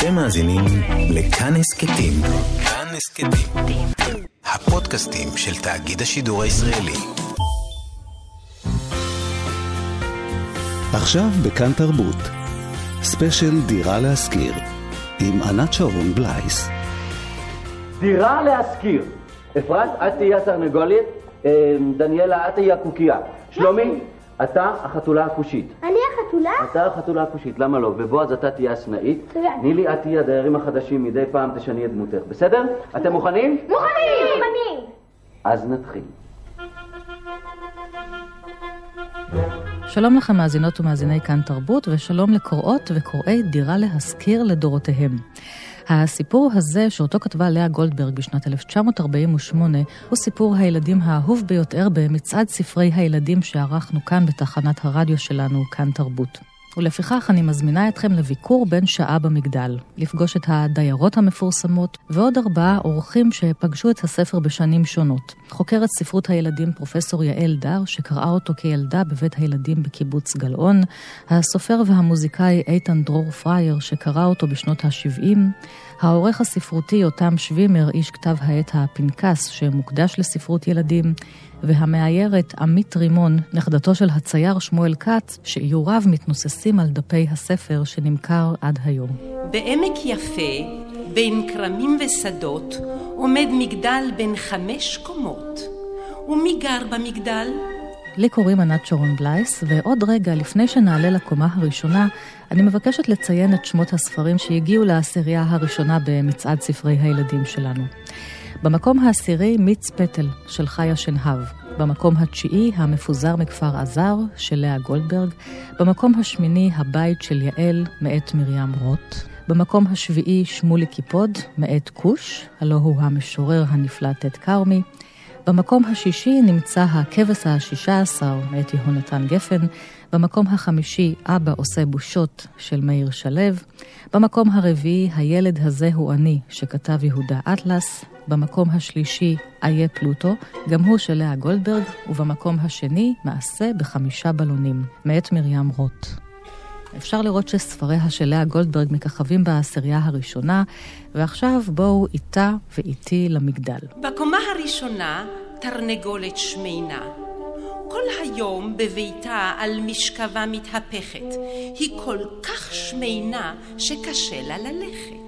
אתם מאזינים לכאן הסכתים. כאן הסכתים. הפודקאסטים של תאגיד השידור הישראלי. עכשיו בכאן תרבות. ספיישל דירה להשכיר. עם ענת שרון בלייס. דירה להשכיר. אפרת, את תהיי התרנגולת, אה, דניאלה, את תהיי הקוקייה. שלומי, אתה החתולה הכושית. אני החתולה? אתה החתולה הכושית, למה לא? ובועז, אתה תהיה הסנאית. מצוין. נילי, את תהיי הדיירים החדשים, מדי פעם תשני את דמותך. בסדר? אתם מוכנים? מוכנים! מוכנים! אז נתחיל. שלום לכם מאזינות ומאזיני כאן תרבות, ושלום לקוראות וקוראי דירה להשכיר לדורותיהם. הסיפור הזה, שאותו כתבה לאה גולדברג בשנת 1948, הוא סיפור הילדים האהוב ביותר במצעד ספרי הילדים שערכנו כאן בתחנת הרדיו שלנו, כאן תרבות. ולפיכך אני מזמינה אתכם לביקור בן שעה במגדל, לפגוש את הדיירות המפורסמות ועוד ארבעה אורחים שפגשו את הספר בשנים שונות. חוקרת ספרות הילדים פרופסור יעל דר, שקראה אותו כילדה בבית הילדים בקיבוץ גלאון, הסופר והמוזיקאי איתן דרור פרייר, שקרא אותו בשנות ה-70, העורך הספרותי יותם שווימר, איש כתב העת הפנקס, שמוקדש לספרות ילדים, והמאיירת עמית רימון, נכדתו של הצייר שמואל כץ, שאיוריו מתנוססים על דפי הספר שנמכר עד היום. בעמק יפה, בין כרמים ושדות, עומד מגדל בן חמש קומות. ומי גר במגדל? לי קוראים ענת שרון בלייס, ועוד רגע, לפני שנעלה לקומה הראשונה, אני מבקשת לציין את שמות הספרים שהגיעו לעשירייה הראשונה במצעד ספרי הילדים שלנו. במקום העשירי מיץ פטל של חיה שנהב. במקום התשיעי המפוזר מכפר עזר של לאה גולדברג. במקום השמיני הבית של יעל מאת מרים רוט. במקום השביעי שמולי קיפוד מאת כוש, הלא הוא המשורר הנפלא טד כרמי. במקום השישי נמצא הכבש השישה עשר מאת יהונתן גפן. במקום החמישי אבא עושה בושות של מאיר שלו. במקום הרביעי הילד הזה הוא אני שכתב יהודה אטלס. במקום השלישי איה פלוטו, גם הוא של לאה גולדברג, ובמקום השני מעשה בחמישה בלונים, מאת מרים רוט. אפשר לראות שספריה של לאה גולדברג מככבים בעשירייה הראשונה, ועכשיו בואו איתה ואיתי למגדל. בקומה הראשונה תרנגולת שמינה. כל היום בביתה על משכבה מתהפכת. היא כל כך שמינה שקשה לה ללכת.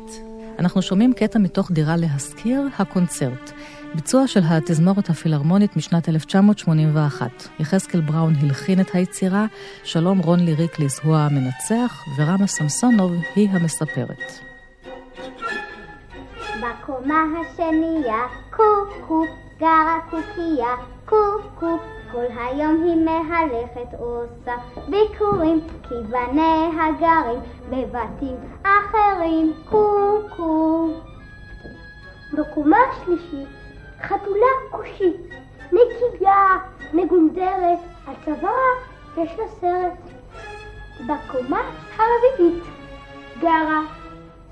אנחנו שומעים קטע מתוך דירה להשכיר, הקונצרט. ביצוע של התזמורת הפילהרמונית משנת 1981. יחזקאל בראון הלחין את היצירה, שלום רון ליריקליס הוא המנצח, ורמה סמסונוב היא המספרת. בקומה השנייה, קוקו, גרה קוקייה, קוקו, כל היום היא מהלכת עושה ביקורים, כי בניה גרים בבתים אחרים, קוקו. בקומה השלישית, חתולה כושית, נקייה, מגונדרת, על צווארה יש לה סרט. בקומה הרביעית, גרה,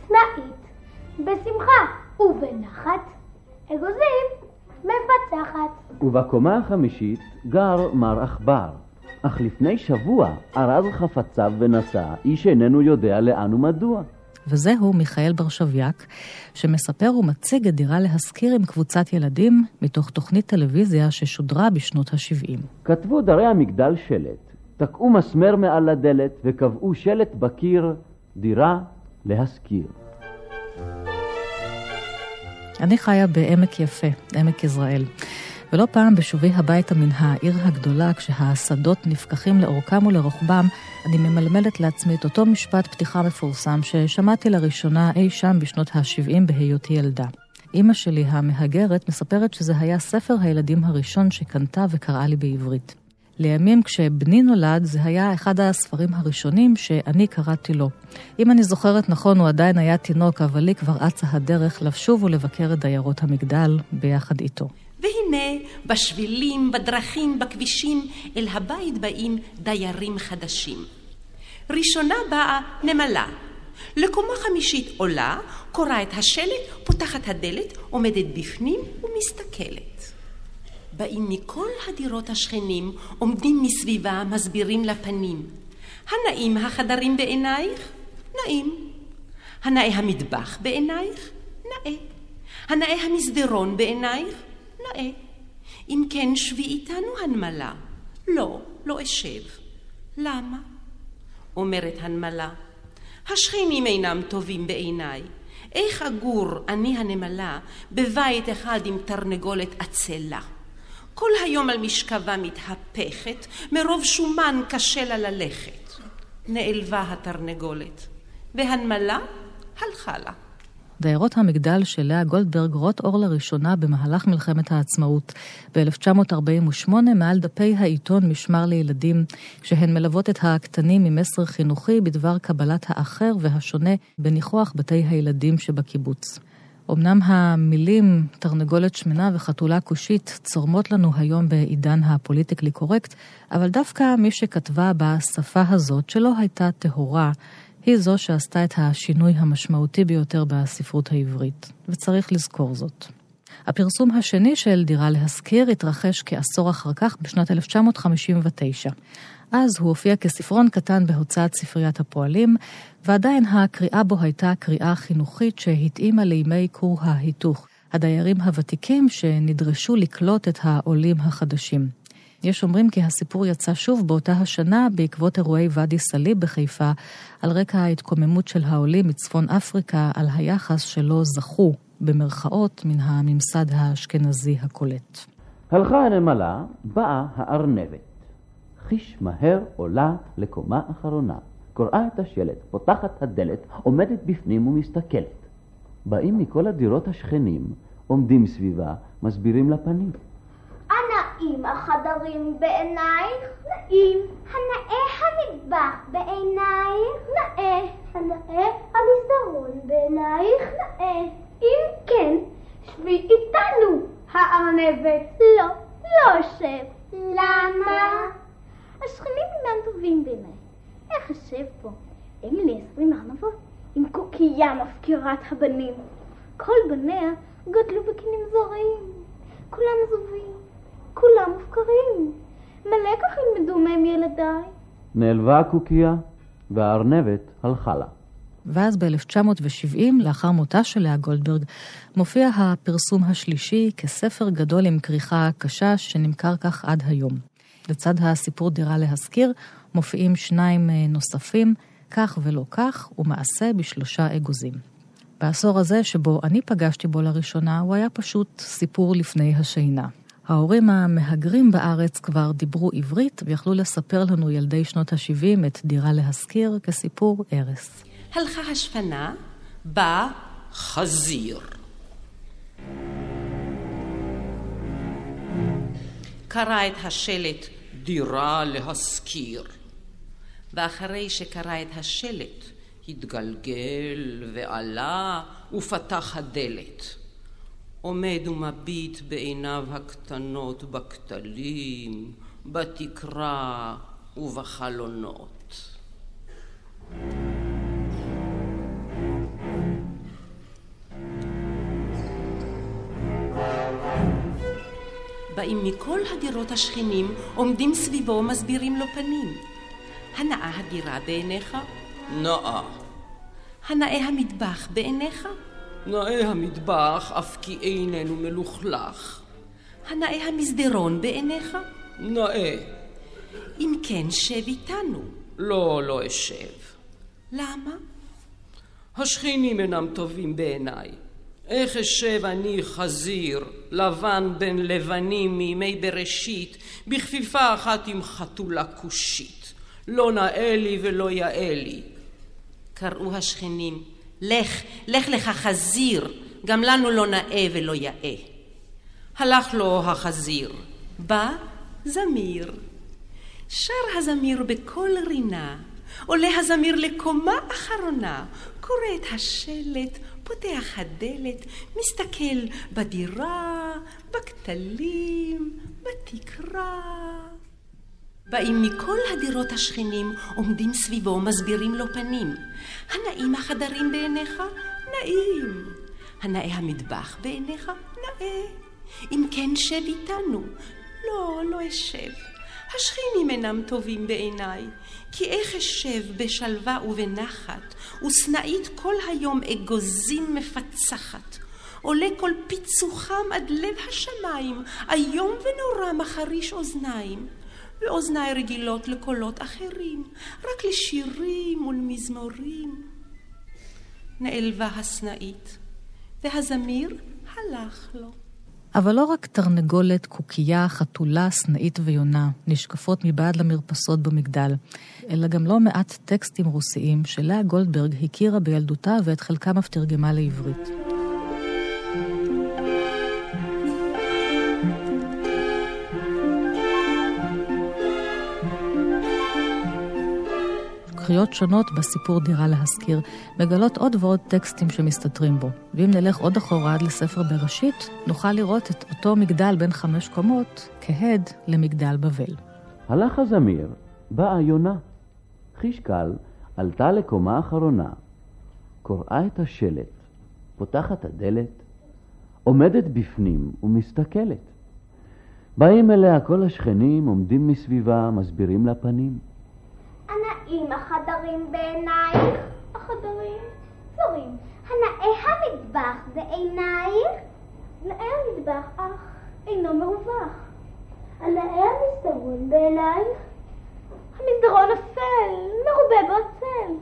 סנאית, בשמחה ובנחת, אגוזים, מפצחת. ובקומה החמישית גר מר עכבר. אך לפני שבוע ארז חפציו ונסע, איש איננו יודע לאן ומדוע. וזהו מיכאל ברשביאק, שמספר ומציג את דירה להשכיר עם קבוצת ילדים מתוך תוכנית טלוויזיה ששודרה בשנות ה-70. כתבו דרי המגדל שלט, תקעו מסמר מעל הדלת וקבעו שלט בקיר, דירה להשכיר. אני חיה בעמק יפה, עמק יזרעאל. ולא פעם בשובי הביתה מן העיר הגדולה, כשהשדות נפקחים לאורכם ולרוחבם, אני ממלמלת לעצמי את אותו משפט פתיחה מפורסם ששמעתי לראשונה אי שם בשנות ה-70 בהיותי ילדה. אימא שלי המהגרת מספרת שזה היה ספר הילדים הראשון שקנתה וקראה לי בעברית. לימים כשבני נולד זה היה אחד הספרים הראשונים שאני קראתי לו. אם אני זוכרת נכון הוא עדיין היה תינוק, אבל לי כבר אצה הדרך לשוב ולבקר את דיירות המגדל ביחד איתו. והנה, בשבילים, בדרכים, בכבישים, אל הבית באים דיירים חדשים. ראשונה באה נמלה. לקומה חמישית עולה, קוראה את השלט, פותחת הדלת, עומדת בפנים ומסתכלת. באים מכל הדירות השכנים, עומדים מסביבה, מסבירים לה פנים. הנאים החדרים בעינייך? נאים. הנאה המטבח בעינייך? נאה. הנאה המסדרון בעינייך? נאה. אם כן, שבי איתנו הנמלה. לא, לא אשב. למה? אומרת הנמלה, השכנים אינם טובים בעיניי. איך אגור, אני הנמלה, בבית אחד עם תרנגולת עצלה? כל היום על משכבה מתהפכת, מרוב שומן קשה לה ללכת. נעלבה התרנגולת, והנמלה הלכה לה. דיירות המגדל של לאה גולדברג רואות אור לראשונה במהלך מלחמת העצמאות ב-1948 מעל דפי העיתון משמר לילדים, כשהן מלוות את הקטנים עם מסר חינוכי בדבר קבלת האחר והשונה בניחוח בתי הילדים שבקיבוץ. אמנם המילים תרנגולת שמנה וחתולה כושית צורמות לנו היום בעידן הפוליטיקלי קורקט, אבל דווקא מי שכתבה בשפה הזאת, שלא הייתה טהורה, היא זו שעשתה את השינוי המשמעותי ביותר בספרות העברית, וצריך לזכור זאת. הפרסום השני של דירה להשכיר התרחש כעשור אחר כך, בשנת 1959. אז הוא הופיע כספרון קטן בהוצאת ספריית הפועלים, ועדיין הקריאה בו הייתה קריאה חינוכית שהתאימה לימי כור ההיתוך, הדיירים הוותיקים שנדרשו לקלוט את העולים החדשים. יש אומרים כי הסיפור יצא שוב באותה השנה בעקבות אירועי ואדי סאליב בחיפה, על רקע ההתקוממות של העולים מצפון אפריקה על היחס שלא זכו, במרכאות, מן הממסד האשכנזי הקולט. הלכה הנמלה, באה הארנבת. חיש מהר עולה לקומה אחרונה, קוראה את השלט, פותחת הדלת, עומדת בפנים ומסתכלת. באים מכל הדירות השכנים, עומדים סביבה, מסבירים לה פנים. נאים החדרים בעינייך? נאים. הנאה המטבח בעינייך? נאה. הנאה המסדרון בעינייך? נאה. אם כן, שבי איתנו, הארנבת. לא, לא אשב. למה? השכנים אינם טובים בעיניי. איך אשב פה? אין לי עשרים ארנבות עם קוקייה מפקירת הבנים. כל בניה גדלו בקנים זרעים. כולם זובים. כולם מופקרים. מלא כך ילמדו מהם ילדיי. נעלבה הקוקייה, והארנבת הלכה לה. ואז ב-1970, לאחר מותה של לאה גולדברג, מופיע הפרסום השלישי כספר גדול עם כריכה קשה שנמכר כך עד היום. לצד הסיפור דירה להשכיר, מופיעים שניים אה, נוספים, כך ולא כך, ומעשה בשלושה אגוזים. בעשור הזה שבו אני פגשתי בו לראשונה, הוא היה פשוט סיפור לפני השינה. ההורים המהגרים בארץ כבר דיברו עברית ויכלו לספר לנו ילדי שנות ה-70 את דירה להשכיר כסיפור ארס. הלכה השפנה, בא חזיר. קרא את השלט דירה להשכיר, ואחרי שקרא את השלט התגלגל ועלה ופתח הדלת. עומד ומביט בעיניו הקטנות בכתלים, בתקרה ובחלונות. באים מכל הדירות השכנים, עומדים סביבו ומסבירים לו פנים. הנאה הדירה בעיניך? נאה. הנאה המטבח בעיניך? נאה המטבח, אף כי איננו מלוכלך. הנאה המסדרון בעיניך? נאה. אם כן, שב איתנו. לא, לא אשב. למה? השכנים אינם טובים בעיניי. איך אשב אני חזיר, לבן בין לבנים מימי בראשית, בכפיפה אחת עם חתולה כושית. לא נאה לי ולא יאה לי. קראו השכנים, לך, לך לך חזיר, גם לנו לא נאה ולא יאה. הלך לו החזיר, בא זמיר. שר הזמיר בקול רינה, עולה הזמיר לקומה אחרונה, קורא את השלט, פותח הדלת, מסתכל בדירה, בכתלים, בתקרה. באים מכל הדירות השכנים, עומדים סביבו, מסבירים לו פנים. הנאים החדרים בעיניך? נאים. הנאה המטבח בעיניך? נאה. אם כן, שב איתנו. לא, לא אשב. השכנים אינם טובים בעיניי, כי איך אשב בשלווה ובנחת, ושנאית כל היום אגוזים מפצחת. עולה כל פיצוחם עד לב השמיים, איום ונורא מחריש אוזניים. ואוזניי רגילות לקולות אחרים, רק לשירים ולמזמורים. נעלבה הסנאית, והזמיר הלך לו. אבל לא רק תרנגולת, קוקייה, חתולה, סנאית ויונה נשקפות מבעד למרפסות במגדל, אלא גם לא מעט טקסטים רוסיים שלאה גולדברג הכירה בילדותה ואת חלקם אף תרגמה לעברית. זכוכיות שונות בסיפור דירה להשכיר, מגלות עוד ועוד טקסטים שמסתתרים בו. ואם נלך עוד אחורה עד לספר בראשית, נוכל לראות את אותו מגדל בין חמש קומות כהד למגדל בבל. הלך הזמיר, באה יונה. חיש קל עלתה לקומה אחרונה, קוראה את השלט, פותחת הדלת, עומדת בפנים ומסתכלת. באים אליה כל השכנים, עומדים מסביבה, מסבירים לה פנים. הנאים החדרים בעינייך? החדרים? זרים. הנאה המטבח בעינייך? נאה המטבח, אך אינו מרווח. הנאה המסדרון בעינייך? המסדרון אפל, מרובה בעצל.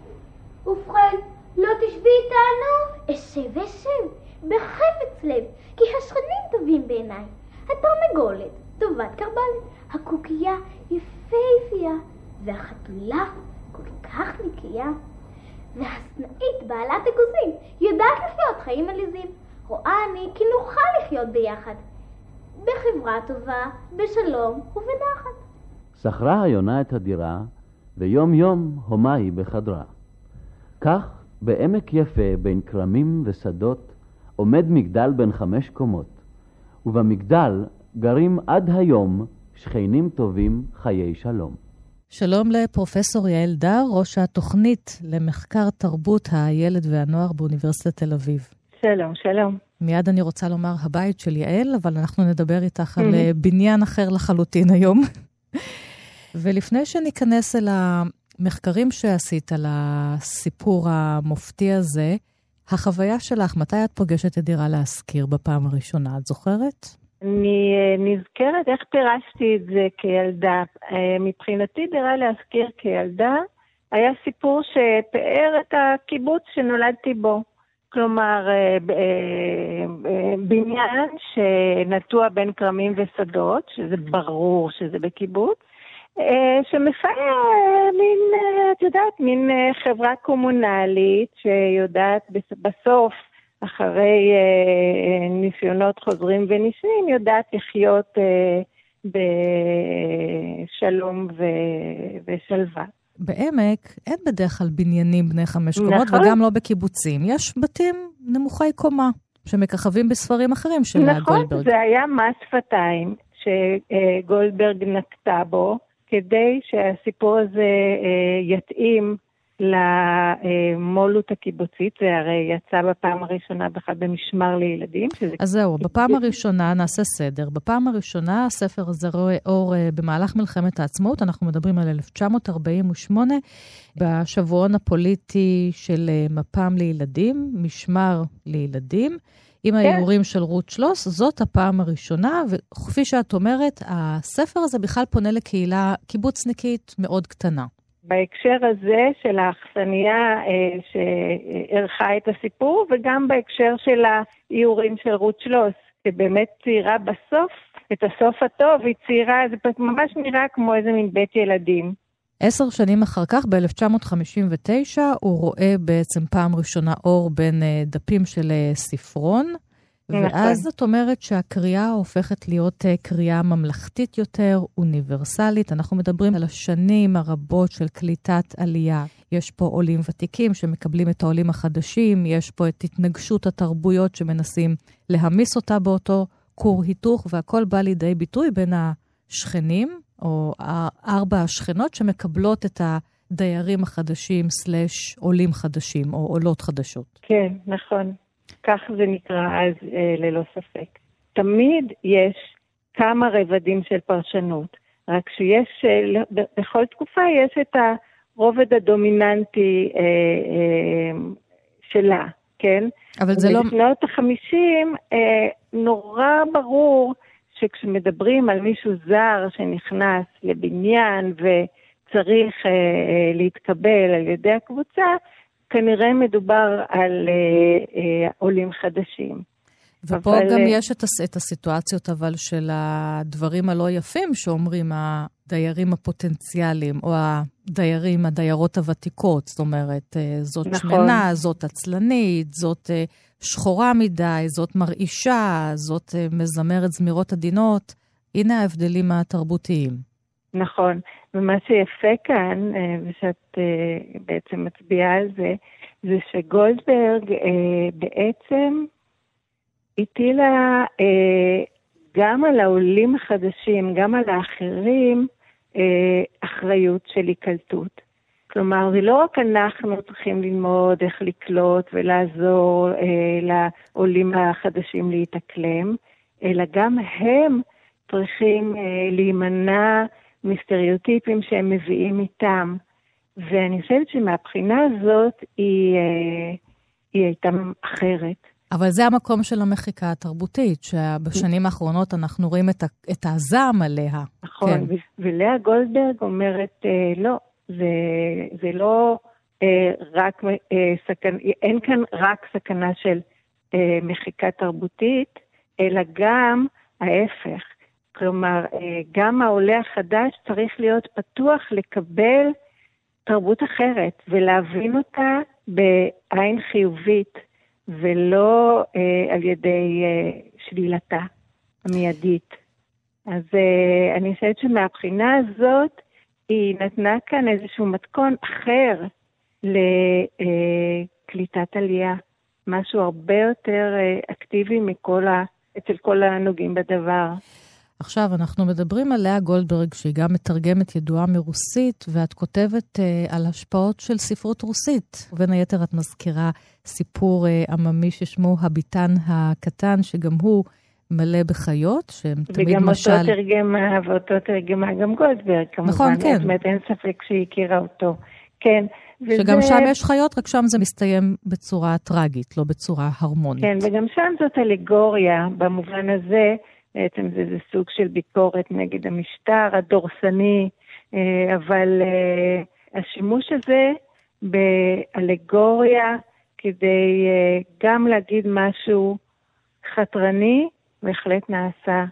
ובכן, לא תשבי איתנו? אשב ואשב, בחפץ לב, כי השכנים טובים בעיניי. התרנגולת, טובת קרבלת, הקוקייה יפהפייה, והחתולה כל כך נקייה. והסנאית בעלת אגוזים יודעת לחיות חיים עליזים. רואה אני כי נוכל לחיות ביחד. בחברה טובה, בשלום ובנחת. שכרה היונה את הדירה, ויום יום הומה היא בחדרה. כך, בעמק יפה בין כרמים ושדות, עומד מגדל בן חמש קומות, ובמגדל גרים עד היום שכנים טובים חיי שלום. שלום לפרופסור יעל דר, ראש התוכנית למחקר תרבות הילד והנוער באוניברסיטת תל אביב. שלום, שלום. מיד אני רוצה לומר הבית של יעל, אבל אנחנו נדבר איתך על אה, בניין אחר לחלוטין היום. ולפני שניכנס אל המחקרים שעשית על הסיפור המופתי הזה, החוויה שלך, מתי את פוגשת את דירה להשכיר בפעם הראשונה? את זוכרת? אני אה, נזכרת איך פירשתי את זה כילדה. אה, מבחינתי דירה להשכיר כילדה היה סיפור שפאר את הקיבוץ שנולדתי בו. כלומר, אה, בניין שנטוע בין כרמים ושדות, שזה ברור שזה בקיבוץ, שמפאר מין, את יודעת, מין חברה קומונלית שיודעת בסוף אחרי אה, ניסיונות חוזרים ונשנים, יודעת לחיות אה, בשלום ו... ושלווה. בעמק אין בדרך כלל בניינים בני חמש קומות, נכון. וגם לא בקיבוצים. יש בתים נמוכי קומה, שמככבים בספרים אחרים של נכון, גולדברג. נכון, זה היה מס שפתיים שגולדברג נקטה בו, כדי שהסיפור הזה אה, יתאים למולות הקיבוצית, זה הרי יצא בפעם הראשונה בכלל במשמר לילדים. אז זהו, בפעם הראשונה נעשה סדר. בפעם הראשונה הספר הזה רואה אור אה, במהלך מלחמת העצמאות, אנחנו מדברים על 1948, בשבועון הפוליטי של אה, מפ"ם לילדים, משמר לילדים. עם כן. האיורים של רות שלוס, זאת הפעם הראשונה, וכפי שאת אומרת, הספר הזה בכלל פונה לקהילה קיבוצניקית מאוד קטנה. בהקשר הזה של האכסניה אה, שערכה את הסיפור, וגם בהקשר של האיורים של רות שלוס, שבאמת ציירה בסוף, את הסוף הטוב, היא ציירה, זה ממש נראה כמו איזה מין בית ילדים. עשר שנים אחר כך, ב-1959, הוא רואה בעצם פעם ראשונה אור בין אה, דפים של אה, ספרון. נכון. ואז זאת אומרת שהקריאה הופכת להיות אה, קריאה ממלכתית יותר, אוניברסלית. אנחנו מדברים על השנים הרבות של קליטת עלייה. יש פה עולים ותיקים שמקבלים את העולים החדשים, יש פה את התנגשות התרבויות שמנסים להמיס אותה באותו כור היתוך, והכל בא לידי ביטוי בין השכנים, או ארבע השכנות שמקבלות את הדיירים החדשים סלאש עולים חדשים, או עולות חדשות. כן, נכון. כך זה נקרא אז אה, ללא ספק. תמיד יש כמה רבדים של פרשנות. רק שיש, בכל תקופה יש את הרובד הדומיננטי שלה, כן? אבל זה לא... בשנות החמישים נורא ברור שכשמדברים על מישהו זר שנכנס לבניין וצריך אה, אה, להתקבל על ידי הקבוצה, כנראה מדובר על אה, אה, עולים חדשים. ופה אבל... גם אה, יש את, הס... את הסיטואציות אבל של הדברים הלא יפים שאומרים הדיירים הפוטנציאליים, או הדיירים, הדיירות הוותיקות. זאת אומרת, זאת נכון. שמנה, זאת עצלנית, זאת שחורה מדי, זאת מרעישה, זאת מזמרת זמירות עדינות. הנה ההבדלים התרבותיים. נכון, ומה שיפה כאן, ושאת בעצם מצביעה על זה, זה שגולדברג בעצם הטילה אה, גם על העולים החדשים, גם על האחרים, אה, אחריות של היקלטות. כלומר, זה לא רק אנחנו צריכים ללמוד איך לקלוט ולעזור אה, לעולים החדשים להתאקלם, אלא גם הם צריכים אה, להימנע מסטריאוטיפים שהם מביאים איתם. ואני חושבת שמבחינה הזאת היא, אה, היא הייתה אחרת. אבל זה המקום של המחיקה התרבותית, שבשנים האחרונות אנחנו רואים את, ה, את הזעם עליה. נכון, כן. ולאה גולדברג אומרת, אה, לא, זה, זה לא אה, רק אה, סכנה, אין כאן רק סכנה של אה, מחיקה תרבותית, אלא גם ההפך. כלומר, אה, גם העולה החדש צריך להיות פתוח לקבל תרבות אחרת ולהבין אותה בעין חיובית. ולא אה, על ידי אה, שלילתה המיידית. אז אני חושבת שמהבחינה הזאת, היא נתנה כאן איזשהו מתכון אחר לקליטת עלייה, משהו הרבה יותר אקטיבי מכל ה... אצל כל הנוגעים בדבר. עכשיו, אנחנו מדברים על לאה גולדברג, שהיא גם מתרגמת ידועה מרוסית, ואת כותבת uh, על השפעות של ספרות רוסית. ובין היתר את מזכירה סיפור uh, עממי ששמו הביטן הקטן, שגם הוא מלא בחיות, שהם תמיד וגם משל... וגם אותו תרגמה, ואותו תרגמה גם גולדברג, כמובן. נכון, כן. זאת אומרת, אין ספק שהיא הכירה אותו. כן. וזה... שגם שם יש חיות, רק שם זה מסתיים בצורה טרגית, לא בצורה הרמונית. כן, וגם שם זאת אלגוריה, במובן הזה. בעצם זה, זה סוג של ביקורת נגד המשטר הדורסני, אה, אבל אה, השימוש הזה באלגוריה כדי אה, גם להגיד משהו חתרני, בהחלט נעשה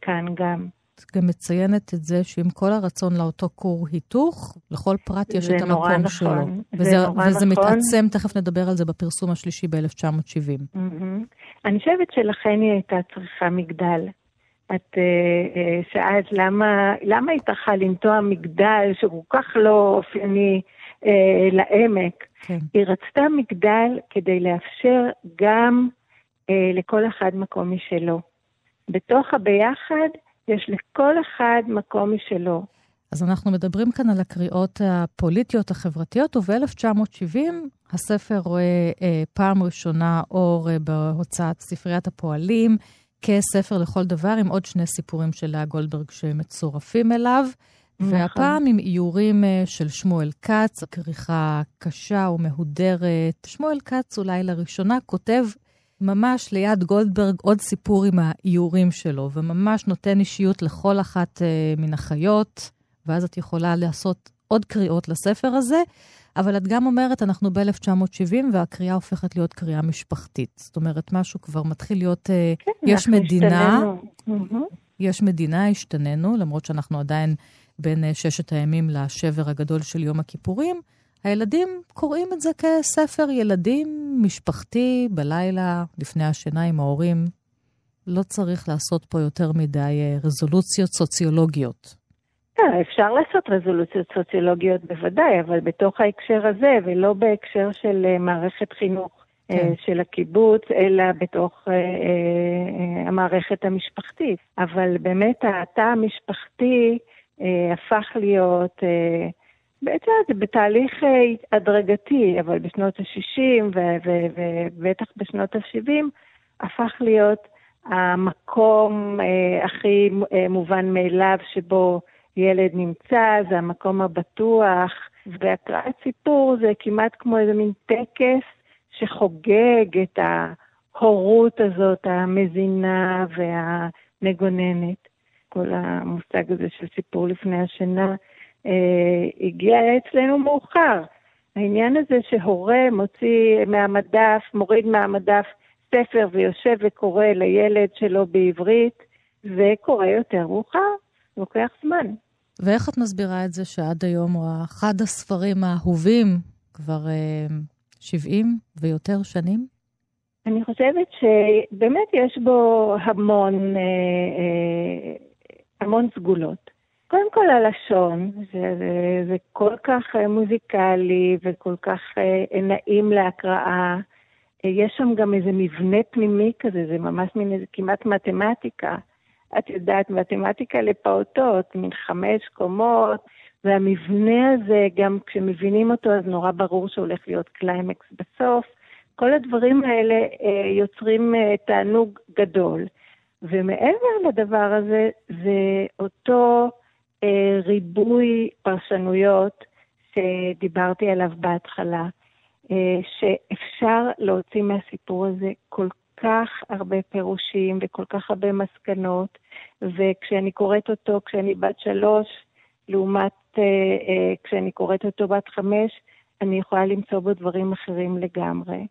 כאן גם. את גם מציינת את זה שעם כל הרצון לאותו כור היתוך, לכל פרט יש את המקום נכון. שלו. זה וזה, נורא וזה נכון. מתעצם, תכף נדבר על זה בפרסום השלישי ב-1970. Mm-hmm. אני חושבת שלכן היא הייתה צריכה מגדל. את uh, uh, שאלת למה, למה היא צריכה לנטוע מגדל שהוא כל כך לא אופייני uh, לעמק. כן. היא רצתה מגדל כדי לאפשר גם uh, לכל אחד מקום משלו. בתוך הביחד יש לכל אחד מקום משלו. אז אנחנו מדברים כאן על הקריאות הפוליטיות החברתיות, וב-1970 הספר רואה אה, פעם ראשונה אור אה, בהוצאת ספריית הפועלים, כספר לכל דבר, עם עוד שני סיפורים של לאה גולדברג שמצורפים אליו. נכון. והפעם עם איורים אה, של שמואל כץ, כריכה קשה ומהודרת. שמואל כץ אולי לראשונה כותב ממש ליד גולדברג עוד סיפור עם האיורים שלו, וממש נותן אישיות לכל אחת uh, מן החיות, ואז את יכולה לעשות עוד קריאות לספר הזה, אבל את גם אומרת, אנחנו ב-1970, והקריאה הופכת להיות קריאה משפחתית. זאת אומרת, משהו כבר מתחיל להיות... Uh, כן, יש מדינה, השתננו. יש מדינה, השתננו, למרות שאנחנו עדיין בין uh, ששת הימים לשבר הגדול של יום הכיפורים. הילדים קוראים את זה כספר ילדים משפחתי בלילה, לפני השינה עם ההורים. לא צריך לעשות פה יותר מדי אה, רזולוציות סוציולוגיות. אה, אפשר לעשות רזולוציות סוציולוגיות בוודאי, אבל בתוך ההקשר הזה, ולא בהקשר של אה, מערכת חינוך כן. של הקיבוץ, אלא בתוך המערכת המשפחתית. אבל באמת התא המשפחתי הפך להיות... בעצם זה בתהליך אה, הדרגתי, אבל בשנות ה-60 ובטח בשנות ה-70 הפך להיות המקום אה, הכי אה, מובן מאליו שבו ילד נמצא, זה המקום הבטוח, והקראת סיפור זה כמעט כמו איזה מין טקס שחוגג את ההורות הזאת, המזינה והמגוננת. כל המושג הזה של סיפור לפני השינה אה, הגיע אצלנו מאוחר. העניין הזה שהורה מוציא מהמדף, מוריד מהמדף ספר ויושב וקורא לילד שלו בעברית, זה קורה יותר מאוחר, לוקח זמן. ואיך את מסבירה את זה שעד היום הוא אחד הספרים האהובים כבר אה, 70 ויותר שנים? אני חושבת שבאמת יש בו המון, אה, אה, המון סגולות. קודם כל הלשון, זה, זה, זה כל כך אה, מוזיקלי וכל כך אה, נעים להקראה. אה, יש שם גם איזה מבנה פנימי כזה, זה ממש מין איזה כמעט מתמטיקה. את יודעת, מתמטיקה לפעוטות, מין חמש קומות, והמבנה הזה, גם כשמבינים אותו, אז נורא ברור שהולך להיות קליימקס בסוף. כל הדברים האלה אה, יוצרים אה, תענוג גדול. ומעבר לדבר הזה, זה אותו אה, ריבוי פרשנויות שדיברתי עליו בהתחלה, אה, שאפשר להוציא מהסיפור הזה כל כך הרבה פירושים וכל כך הרבה מסקנות, וכשאני קוראת אותו כשאני בת שלוש, לעומת אה, אה, כשאני קוראת אותו בת חמש, אני יכולה למצוא בו דברים אחרים לגמרי.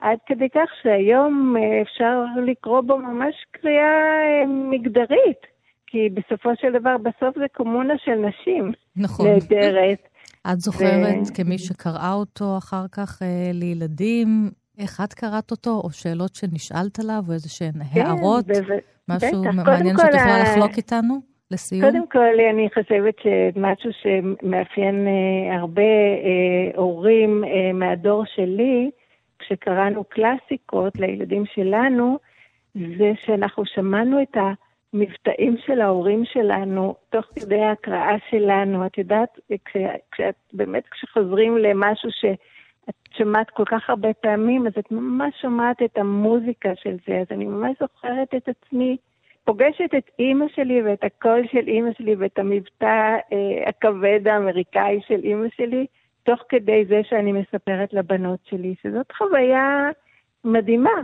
עד כדי כך שהיום אה, אפשר לקרוא בו ממש קריאה אה, מגדרית, כי בסופו של דבר, בסוף זה קומונה של נשים. נכון. נהדרת. את זוכרת, ו... כמי שקראה אותו אחר כך אה, לילדים, איך את קראת אותו, או שאלות שנשאלת עליו, או איזה שהן כן, הערות? ו- משהו בטח. מעניין שאת יכולה לחלוק איתנו? לסיום? קודם כל, אני חושבת שמשהו שמאפיין אה, הרבה אה, הורים אה, מהדור שלי, כשקראנו קלאסיקות לילדים שלנו, זה שאנחנו שמענו את המבטאים של ההורים שלנו תוך כדי ההקראה שלנו. את יודעת, כשאת, באמת כשחוזרים למשהו שאת שמעת כל כך הרבה פעמים, אז את ממש שומעת את המוזיקה של זה. אז אני ממש זוכרת את עצמי פוגשת את אימא שלי ואת הקול של אימא שלי ואת המבטא אה, הכבד האמריקאי של אימא שלי, תוך כדי זה שאני מספרת לבנות שלי, שזאת חוויה מדהימה.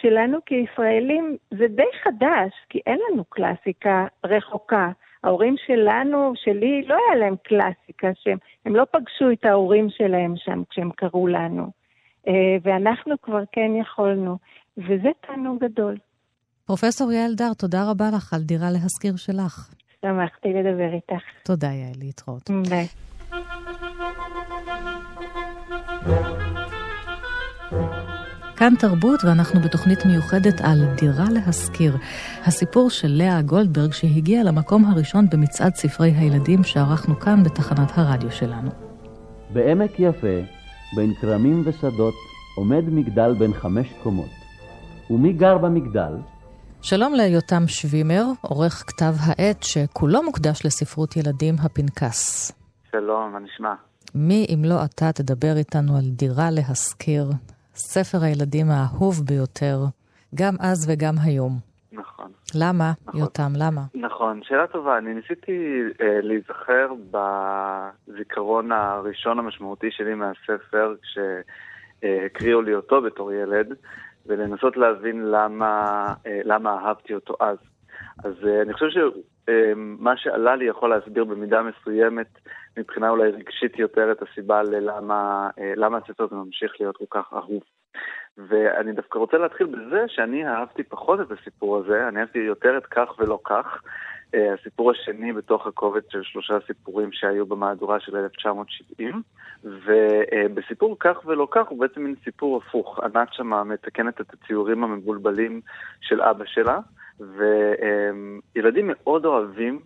שלנו כישראלים זה די חדש, כי אין לנו קלאסיקה רחוקה. ההורים שלנו, שלי, לא היה להם קלאסיקה, שהם הם לא פגשו את ההורים שלהם שם כשהם קראו לנו. אה, ואנחנו כבר כן יכולנו, וזה תענוג גדול. פרופסור יעל דר, תודה רבה לך על דירה להשכיר שלך. שמחתי לדבר איתך. תודה, יעל, להתראות. ביי. כאן תרבות, ואנחנו בתוכנית מיוחדת על דירה להשכיר. הסיפור של לאה גולדברג שהגיעה למקום הראשון במצעד ספרי הילדים שערכנו כאן בתחנת הרדיו שלנו. בעמק יפה, בין כרמים ושדות, עומד מגדל בן חמש קומות. ומי גר במגדל? שלום ליותם שווימר, עורך כתב העת שכולו מוקדש לספרות ילדים, הפנקס. שלום, מה נשמע? מי אם לא אתה תדבר איתנו על דירה להשכיר, ספר הילדים האהוב ביותר, גם אז וגם היום. נכון. למה, נכון. יותם, למה? נכון, שאלה טובה. אני ניסיתי אה, להיזכר בזיכרון הראשון המשמעותי שלי מהספר, כשהקריאו לי אותו בתור ילד. ולנסות להבין למה, אה, למה אהבתי אותו אז. אז אה, אני חושב שמה אה, שעלה לי יכול להסביר במידה מסוימת, מבחינה אולי רגשית יותר, את הסיבה ללמה למה הספר הזה ממשיך להיות כל כך אהוב. ואני דווקא רוצה להתחיל בזה שאני אהבתי פחות את הסיפור הזה, אני אהבתי יותר את כך ולא כך. הסיפור השני בתוך הקובץ של שלושה סיפורים שהיו במהדורה של 1970, ובסיפור כך ולא כך הוא בעצם מין סיפור הפוך. ענת שמה מתקנת את הציורים המבולבלים של אבא שלה, וילדים מאוד אוהבים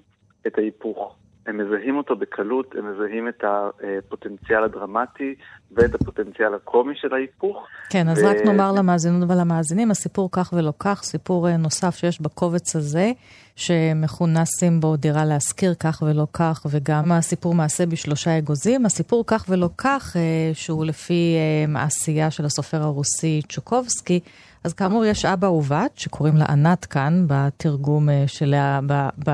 את ההיפוך. הם מזהים אותו בקלות, הם מזהים את הפוטנציאל הדרמטי ואת הפוטנציאל הקומי של ההיפוך. כן, אז ו... רק נאמר למאזינות ולמאזינים, הסיפור כך ולא כך, סיפור נוסף שיש בקובץ הזה, שמכונה סימבו דירה להשכיר כך ולא כך, וגם הסיפור מעשה בשלושה אגוזים. הסיפור כך ולא כך, שהוא לפי מעשייה של הסופר הרוסי צ'וקובסקי, אז כאמור, יש אבא ובת, שקוראים לה ענת כאן, בתרגום אה, שלה, ב, ב,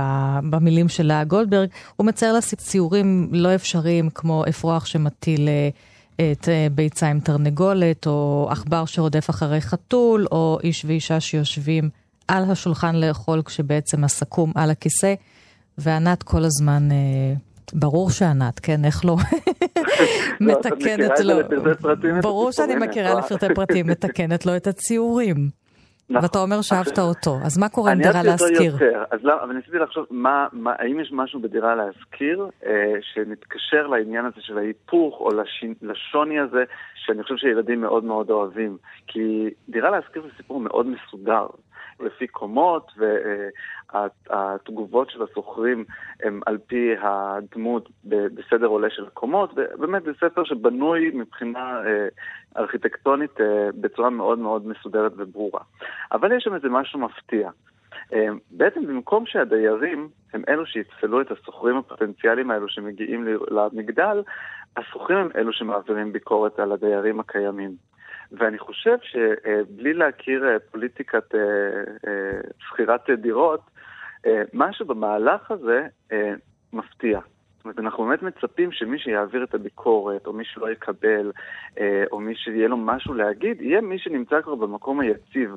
במילים של לאה גולדברג. הוא מצייר לה ציורים לא אפשריים, כמו אפרוח שמטיל אה, את אה, ביצה עם תרנגולת, או עכבר שרודף אחרי חתול, או איש ואישה שיושבים על השולחן לאכול כשבעצם הסכו"ם על הכיסא, וענת כל הזמן... ברור שענת, כן, איך לא? לא מתקנת לו. ברור שאני מכירה לפרטי פרטים, מתקנת לו את הציורים. נכון. ואתה אומר שאהבת אותו, אז מה קורה עם דירה להשכיר? אני אהבתי אותו יותר, אז לא, אבל ניסיתי לחשוב, מה, מה, האם יש משהו בדירה להשכיר אה, שמתקשר לעניין הזה של ההיפוך, או לשין, לשוני הזה, שאני חושב שילדים מאוד מאוד אוהבים. כי דירה להשכיר זה סיפור מאוד מסודר. לפי קומות, והתגובות של השוכרים הם על פי הדמות בסדר עולה של קומות, ובאמת זה ספר שבנוי מבחינה אה, ארכיטקטונית אה, בצורה מאוד מאוד מסודרת וברורה. אבל יש שם איזה משהו מפתיע. אה, בעצם במקום שהדיירים הם אלו שיפסלו את השוכרים הפוטנציאליים האלו שמגיעים למגדל, השוכרים הם אלו שמעבירים ביקורת על הדיירים הקיימים. ואני חושב שבלי להכיר פוליטיקת שכירת דירות, משהו במהלך הזה מפתיע. זאת אומרת, אנחנו באמת מצפים שמי שיעביר את הביקורת, או מי שלא יקבל, או מי שיהיה לו משהו להגיד, יהיה מי שנמצא כבר במקום היציב,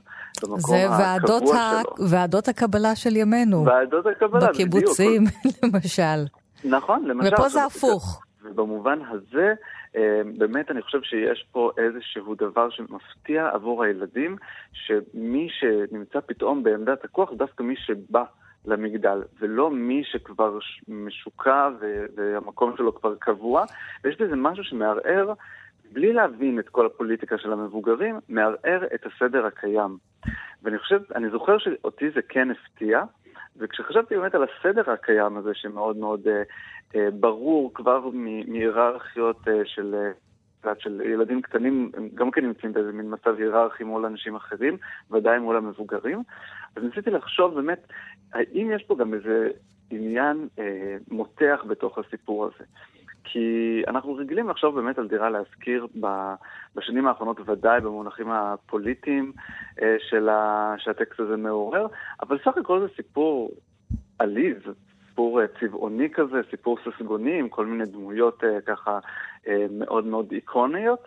במקום הקבוע שלו. זה ועדות הקבלה של ימינו. ועדות הקבלה, בדיוק. בקיבוצים, למשל. נכון, למשל. ופה זה הפוך. ובמובן הזה, אה, באמת אני חושב שיש פה איזשהו דבר שמפתיע עבור הילדים, שמי שנמצא פתאום בעמדת הכוח, דווקא מי שבא למגדל, ולא מי שכבר משוקע והמקום שלו כבר קבוע, ויש בזה משהו שמערער, בלי להבין את כל הפוליטיקה של המבוגרים, מערער את הסדר הקיים. ואני חושב, אני זוכר שאותי זה כן הפתיע, וכשחשבתי באמת על הסדר הקיים הזה, שמאוד מאוד אה, אה, ברור כבר מהיררכיות אה, של, אה, של ילדים קטנים, הם גם כן נמצאים באיזה מין מצב היררכי מול אנשים אחרים, ודאי מול המבוגרים. אז ניסיתי לחשוב באמת, האם יש פה גם איזה עניין אה, מותח בתוך הסיפור הזה. כי אנחנו רגילים לחשוב באמת על דירה להשכיר בשנים האחרונות, ודאי במונחים הפוליטיים של ה, שהטקסט הזה מעורר, אבל סך הכל זה סיפור עליז, סיפור אה, צבעוני כזה, סיפור ססגוני עם כל מיני דמויות אה, ככה אה, מאוד מאוד איקוניות,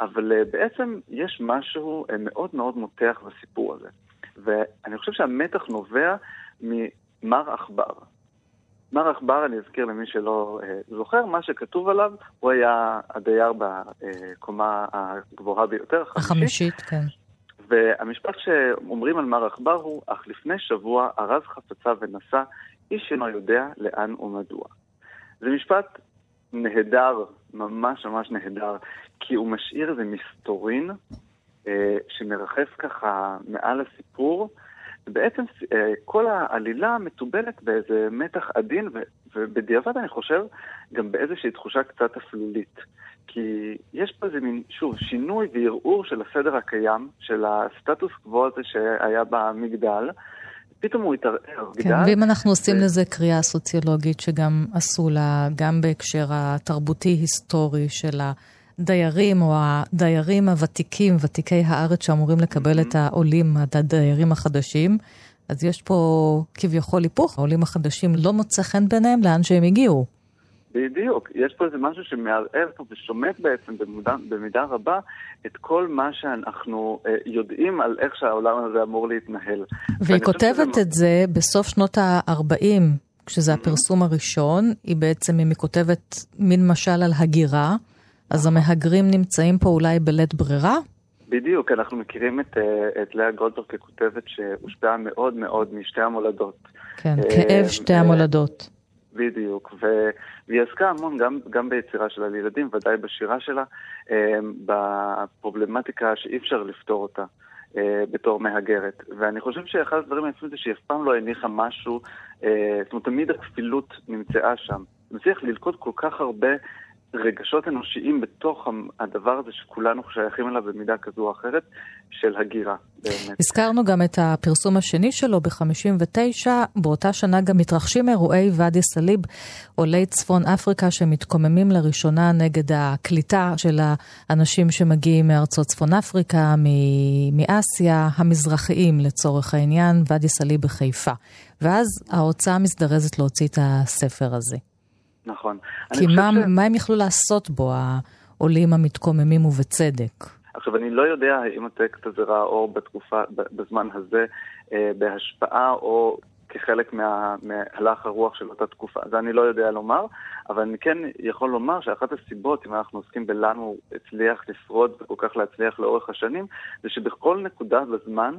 אבל בעצם יש משהו מאוד מאוד מותח בסיפור הזה. ואני חושב שהמתח נובע ממר עכבר. מר עכבר, אני אזכיר למי שלא אה, זוכר, מה שכתוב עליו, הוא היה הדייר בקומה הגבוהה ביותר, החמישית. החמישית, כן. והמשפט שאומרים על מר עכבר הוא, אך לפני שבוע ארז חפצה ונסע איש אינו יודע לאן ומדוע. זה משפט נהדר, ממש ממש נהדר, כי הוא משאיר איזה מסתורין אה, שמרחף ככה מעל הסיפור, ובעצם אה, כל העלילה מתובלת באיזה מתח עדין, ו, ובדיעבד אני חושב גם באיזושהי תחושה קצת אפלולית. כי יש פה איזה מין, שוב, שינוי וערעור של הסדר הקיים, של הסטטוס קוו הזה שהיה במגדל, פתאום הוא התערער. כן, גדל, ואם אנחנו עושים ו... לזה קריאה סוציולוגית שגם עשו לה, גם בהקשר התרבותי-היסטורי של הדיירים, או הדיירים הוותיקים, ותיקי הארץ שאמורים לקבל את העולים, הדיירים החדשים, אז יש פה כביכול היפוך, העולים החדשים לא מוצא חן ביניהם לאן שהם הגיעו. בדיוק, יש פה איזה משהו שמערער פה ושומט בעצם במידה, במידה רבה את כל מה שאנחנו אה, יודעים על איך שהעולם הזה אמור להתנהל. והיא כותבת. את זה בסוף שנות ה-40, כשזה mm-hmm. הפרסום הראשון, היא בעצם, אם היא כותבת מין משל על הגירה, אז נכון. המהגרים נמצאים פה אולי בלית ברירה? בדיוק, אנחנו מכירים את, אה, את לאה גולדברג ככותבת שהושפעה מאוד מאוד משתי המולדות. כן, אה, כאב שתי המולדות. בדיוק, ו... והיא עסקה המון גם, גם ביצירה שלה לילדים, ודאי בשירה שלה, אה, בפרובלמטיקה שאי אפשר לפתור אותה. אה, בתור מהגרת. ואני חושב שאחד הדברים היפים זה שהיא אף פעם לא הניחה משהו, אה, זאת אומרת, תמיד הכפילות נמצאה שם. מצליח ללכוד כל כך הרבה רגשות אנושיים בתוך הדבר הזה שכולנו שייכים אליו במידה כזו או אחרת, של הגירה, באמת. הזכרנו גם את הפרסום השני שלו ב-59, באותה שנה גם מתרחשים אירועי ואדי סאליב, עולי צפון אפריקה שמתקוממים לראשונה נגד הקליטה של האנשים שמגיעים מארצות צפון אפריקה, מאסיה, המזרחיים לצורך העניין, ואדי סאליב בחיפה. ואז ההוצאה מזדרזת להוציא את הספר הזה. נכון. כי מה, ש... מה הם יכלו לעשות בו, העולים המתקוממים ובצדק? עכשיו, אני לא יודע אם הטקסט הזה ראה אור בתקופה, בזמן הזה, אה, בהשפעה או כחלק מה, מהלך הרוח של אותה תקופה. זה אני לא יודע לומר, אבל אני כן יכול לומר שאחת הסיבות, אם אנחנו עוסקים בלמה הוא הצליח לשרוד וכל כך להצליח לאורך השנים, זה שבכל נקודה בזמן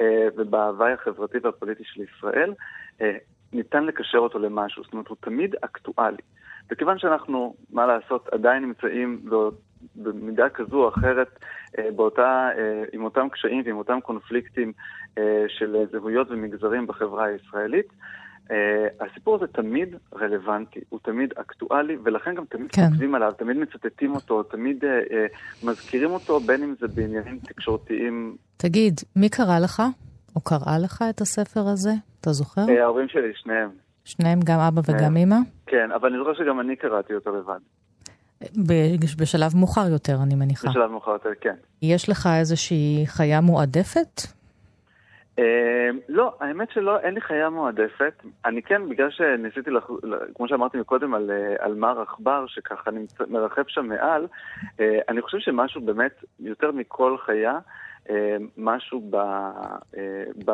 אה, ובהוואי החברתי והפוליטי של ישראל, אה, ניתן לקשר אותו למשהו, זאת אומרת, הוא תמיד אקטואלי. וכיוון שאנחנו, מה לעשות, עדיין נמצאים במידה כזו או אחרת אה, באותה, אה, עם אותם קשיים ועם אותם קונפליקטים אה, של זהויות ומגזרים בחברה הישראלית, הסיפור הזה תמיד רלוונטי, הוא תמיד אקטואלי, ולכן גם תמיד כן. כותבים עליו, תמיד מצטטים אותו, תמיד מזכירים אותו, בין אם זה בעניינים תקשורתיים. תגיד, מי קרא לך, או קראה לך את הספר הזה? אתה זוכר? ההורים שלי, שניהם. שניהם, גם אבא וגם אמא? כן, אבל אני זוכר שגם אני קראתי אותו לבד. בשלב מאוחר יותר, אני מניחה. בשלב מאוחר יותר, כן. יש לך איזושהי חיה מועדפת? אה, לא, האמת שלא, אין לי חיה מועדפת. אני כן, בגלל שניסיתי, לח... כמו שאמרתי מקודם, על, אה, על מר עכבר, שככה נמצא, מרחב שם מעל, אה, אני חושב שמשהו באמת, יותר מכל חיה, משהו ב, ב,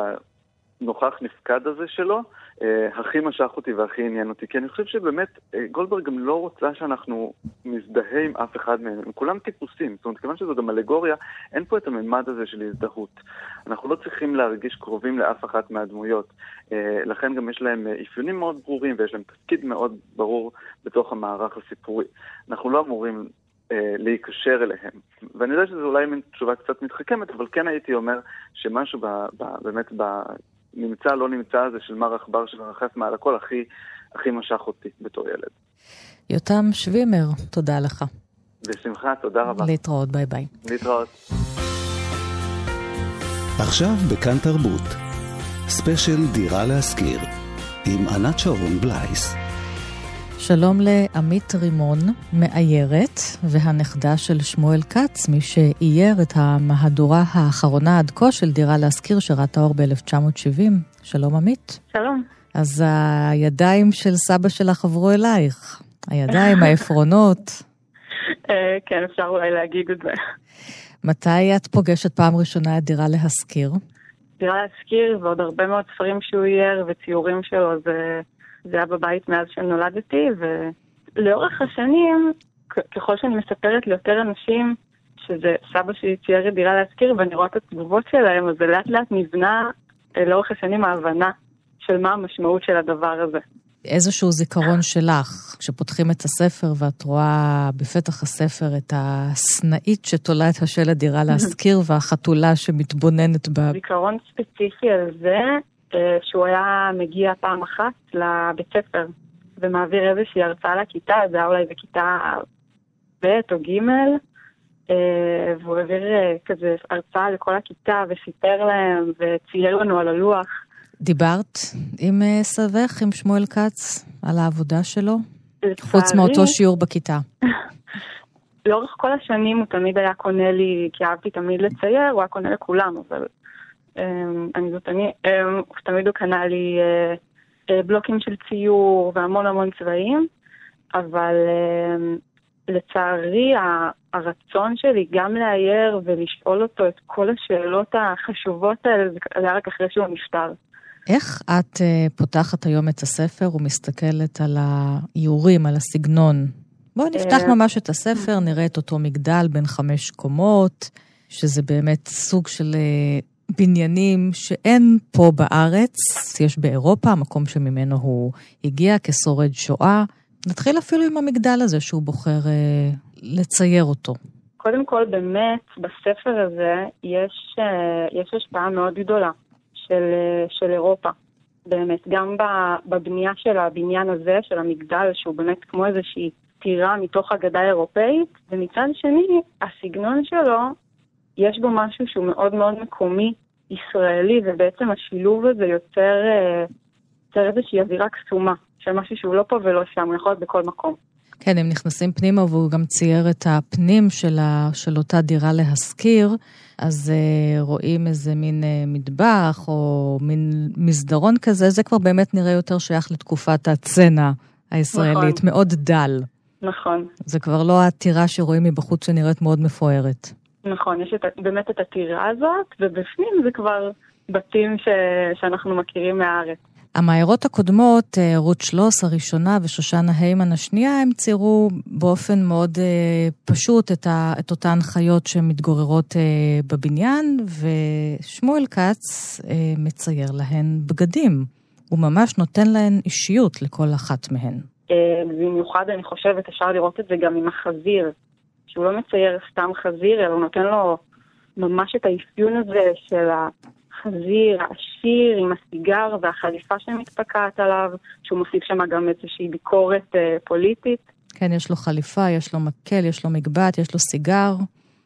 נוכח נפקד הזה שלו, אה, הכי משך אותי והכי עניין אותי. כי אני חושב שבאמת, אה, גולדברג גם לא רוצה שאנחנו נזדהה עם אף אחד מהם. הם כולם טיפוסים. זאת אומרת, כיוון שזו גם אלגוריה, אין פה את הממד הזה של הזדהות. אנחנו לא צריכים להרגיש קרובים לאף אחת מהדמויות. אה, לכן גם יש להם אפיונים מאוד ברורים ויש להם תפקיד מאוד ברור בתוך המערך הסיפורי. אנחנו לא אמורים להיקשר אליהם. ואני יודע שזו אולי מין תשובה קצת מתחכמת, אבל כן הייתי אומר שמשהו ב, ב, באמת נמצא, לא נמצא הזה של מר עכבר שמרחף מעל הכל, הכי, הכי משך אותי בתור ילד. יותם שווימר, תודה לך. בשמחה, תודה רבה. להתראות, ביי ביי. להתראות. עכשיו בכאן תרבות, ספיישל דירה להשכיר, עם ענת שרון בלייס. שלום לעמית רימון, מאיירת, והנכדה של שמואל כץ, מי שאייר את המהדורה האחרונה עד כה של דירה להשכיר שראתה אור ב-1970. שלום עמית. שלום. אז הידיים של סבא שלך עברו אלייך. הידיים, העפרונות. אה, כן, אפשר אולי להגיד את זה. מתי את פוגשת פעם ראשונה את דירה להשכיר? דירה להשכיר ועוד הרבה מאוד ספרים שהוא אייר וציורים שלו, זה... זה היה בבית מאז שנולדתי, ולאורך השנים, ככל שאני מספרת ליותר אנשים שזה סבא שלי צייר את דירה להשכיר, ואני רואה את התגובות שלהם, אז זה לאט לאט נבנה אה, לאורך השנים ההבנה של מה המשמעות של הדבר הזה. איזשהו זיכרון שלך, כשפותחים את הספר ואת רואה בפתח הספר את הסנאית שתולה את השלט דירה להשכיר והחתולה שמתבוננת בה. זיכרון ספציפי על זה, שהוא היה מגיע פעם אחת לבית ספר ומעביר איזושהי הרצאה לכיתה, זה היה אולי בכיתה ב' או ג', אה, והוא העביר אה, כזה הרצאה לכל הכיתה וסיפר להם וצייר לנו על הלוח. דיברת עם סבך, עם שמואל כץ, על העבודה שלו? חוץ מאותו שיעור בכיתה. לאורך כל השנים הוא תמיד היה קונה לי, כי אהבתי תמיד לצייר, הוא היה קונה לכולם, אבל אני זאת אני, אמ, תמיד הוא קנה לי אה, אה, בלוקים של ציור והמון המון צבעים, אבל אמ, לצערי הרצון שלי גם לאייר ולשאול אותו את כל השאלות החשובות האלה, זה היה רק אחרי שהוא נפטר. איך את uh, פותחת היום את הספר ומסתכלת על האיורים, על הסגנון? בואי נפתח ממש את הספר, נראה את אותו מגדל בין חמש קומות, שזה באמת סוג של בניינים שאין פה בארץ, יש באירופה, המקום שממנו הוא הגיע כשורד שואה. נתחיל אפילו עם המגדל הזה שהוא בוחר אה, לצייר אותו. קודם כל, באמת, בספר הזה יש, אה, יש השפעה מאוד גדולה של, אה, של אירופה. באמת, גם בבנייה של הבניין הזה, של המגדל, שהוא באמת כמו איזושהי טירה מתוך אגדה אירופאית, ומצד שני, הסגנון שלו, יש בו משהו שהוא מאוד מאוד מקומי, ישראלי, ובעצם השילוב הזה יוצר, אה, יוצר איזושהי אווירה קסומה, של משהו שהוא לא פה ולא שם, הוא יכול להיות בכל מקום. כן, הם נכנסים פנימה והוא גם צייר את הפנים של, ה, של אותה דירה להשכיר, אז uh, רואים איזה מין uh, מטבח או מין מסדרון כזה, זה כבר באמת נראה יותר שייך לתקופת הצנע הישראלית, נכון. מאוד דל. נכון. זה כבר לא הטירה שרואים מבחוץ שנראית מאוד מפוארת. נכון, יש את, באמת את הטירה הזאת, ובפנים זה כבר בתים ש, שאנחנו מכירים מהארץ. המעיירות הקודמות, אה, רות שלוס הראשונה ושושנה היימן השנייה, הם ציירו באופן מאוד אה, פשוט את, ה, את אותן חיות שמתגוררות אה, בבניין, ושמואל כץ אה, מצייר להן בגדים. הוא ממש נותן להן אישיות לכל אחת מהן. אה, במיוחד, אני חושבת, אפשר לראות את זה גם עם החזיר, שהוא לא מצייר סתם חזיר, אלא הוא נותן לו ממש את האפיון הזה של החזיר העשיר עם הסיגר והחליפה שמתפקעת עליו, שהוא מוסיף שם גם איזושהי ביקורת אה, פוליטית. כן, יש לו חליפה, יש לו מקל, יש לו מגבעת, יש לו סיגר.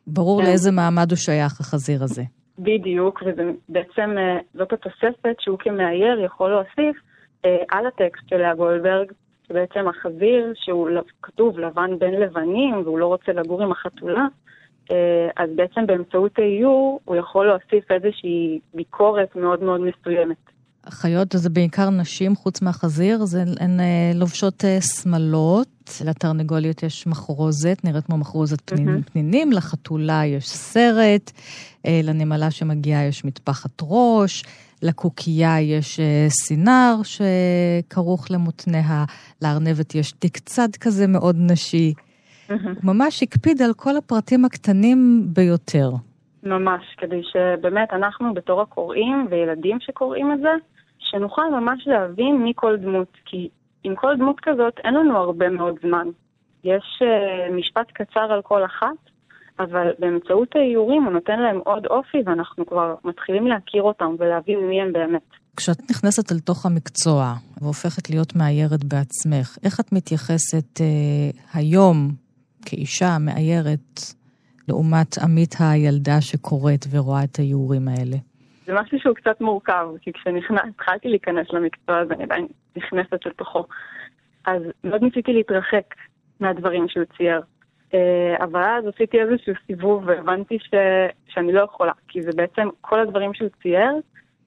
ברור כן. לאיזה מעמד הוא שייך, החזיר הזה. בדיוק, ובעצם אה, זאת התוספת שהוא כמאייר יכול להוסיף אה, על הטקסט של לאה גולדברג, שבעצם החזיר, שהוא כתוב לבן בין לבנים, והוא לא רוצה לגור עם החתולה, אה, אז בעצם באמצעות האיור הוא יכול להוסיף איזושהי ביקורת מאוד מאוד מסוימת. החיות זה בעיקר נשים חוץ מהחזיר, זה, הן אה, לובשות אה, שמלות, לתרנגוליות יש מחרוזת, נראית כמו מחרוזת פנינים, mm-hmm. פנינים, לחתולה יש סרט, לנמלה שמגיעה יש מטפחת ראש, לקוקייה יש סינר שכרוך למותניה, לארנבת יש תיק צד כזה מאוד נשי. הוא ממש הקפיד על כל הפרטים הקטנים ביותר. ממש, כדי שבאמת אנחנו בתור הקוראים וילדים שקוראים את זה, שנוכל ממש להבין מי כל דמות, כי עם כל דמות כזאת אין לנו הרבה מאוד זמן. יש uh, משפט קצר על כל אחת, אבל באמצעות האיורים הוא נותן להם עוד אופי ואנחנו כבר מתחילים להכיר אותם ולהבין מי הם באמת. כשאת נכנסת אל תוך המקצוע והופכת להיות מאיירת בעצמך, איך את מתייחסת uh, היום כאישה מאיירת, לעומת עמית הילדה שקוראת ורואה את האיורים האלה? זה משהו שהוא קצת מורכב, כי כשהתחלתי להיכנס למקצוע הזה, אני עדיין נכנסת לתוכו. אז מאוד ניסיתי להתרחק מהדברים שהוא צייר. אה, אבל אז עשיתי איזשהו סיבוב והבנתי ש... שאני לא יכולה, כי זה בעצם כל הדברים שהוא צייר,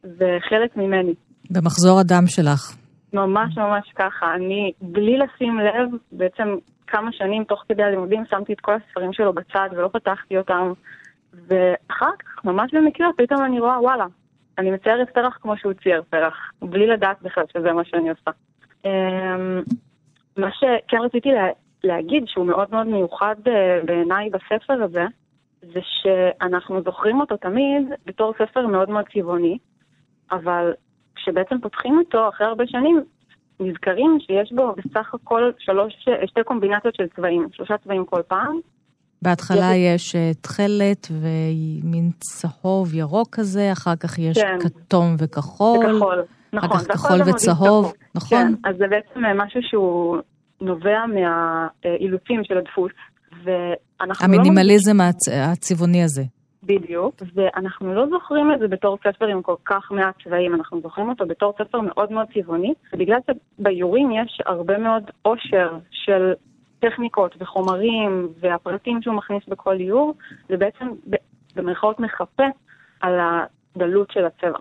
זה חלק ממני. במחזור הדם שלך. ממש ממש ככה. אני, בלי לשים לב, בעצם כמה שנים תוך כדי הלימודים שמתי את כל הספרים שלו בצד ולא פתחתי אותם. ואחר כך, ממש במקרה, פתאום אני רואה, וואלה, אני מציירת פרח כמו שהוא צייר פרח, בלי לדעת בכלל שזה מה שאני עושה. אמ, מה שכן רציתי להגיד, שהוא מאוד מאוד מיוחד אה, בעיניי בספר הזה, זה שאנחנו זוכרים אותו תמיד בתור ספר מאוד מאוד צבעוני, אבל כשבעצם פותחים אותו אחרי הרבה שנים, נזכרים שיש בו בסך הכל שלוש, שתי קומבינציות של צבעים, שלושה צבעים כל פעם. בהתחלה יש אה, תכלת ומין צהוב ירוק כזה, אחר כך יש כן. כתום וכחול. וכחול, נכון. אחר כך כחול וצהוב, נכון? כן, אז זה בעצם אה, משהו שהוא נובע מהאילוצים של הדפוס. ואנחנו לא המינימליזם לא... הצבעוני הזה. בדיוק, ואנחנו לא זוכרים את זה בתור ספר עם כל כך מעט צבעים, אנחנו זוכרים אותו בתור ספר מאוד מאוד צבעוני, ובגלל שביורים יש הרבה מאוד עושר של טכניקות וחומרים והפרטים שהוא מכניס בכל איור, זה בעצם במרכאות מחפה על הדלות של הצבע.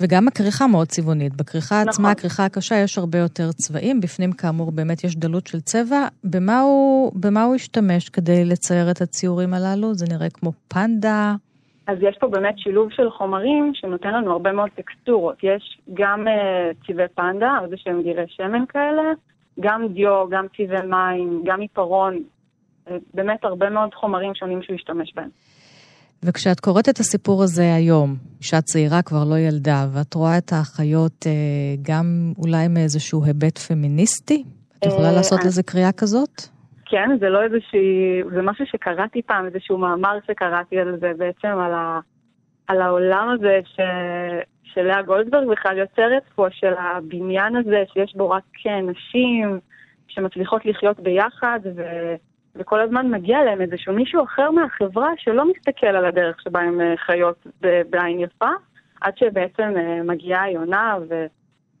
וגם הכריכה מאוד צבעונית. בכריכה נכון. עצמה, הכריכה הקשה, יש הרבה יותר צבעים. בפנים, כאמור, באמת יש דלות של צבע. במה הוא, במה הוא השתמש כדי לצייר את הציורים הללו? זה נראה כמו פנדה. אז יש פה באמת שילוב של חומרים שנותן לנו הרבה מאוד טקסטורות. יש גם uh, צבעי פנדה, איזה שהם גירי שמן כאלה, גם דיו, גם צבעי מים, גם עיפרון. אה, באמת הרבה מאוד חומרים שונים שהוא השתמש בהם. וכשאת קוראת את הסיפור הזה היום, אישה צעירה כבר לא ילדה, ואת רואה את האחיות אה, גם אולי מאיזשהו היבט פמיניסטי, את יכולה אה, לעשות לזה קריאה כזאת? כן, זה לא איזושהי, זה משהו שקראתי פעם, איזשהו מאמר שקראתי על זה בעצם, על, ה, על העולם הזה ש, שלאה גולדברג בכלל יוצרת פה, של הבניין הזה שיש בו רק נשים, שמצליחות לחיות ביחד, ו... וכל הזמן מגיע להם איזשהו מישהו אחר מהחברה שלא מסתכל על הדרך שבה הם אה, חיות בעין יפה, עד שבעצם אה, מגיעה יונה,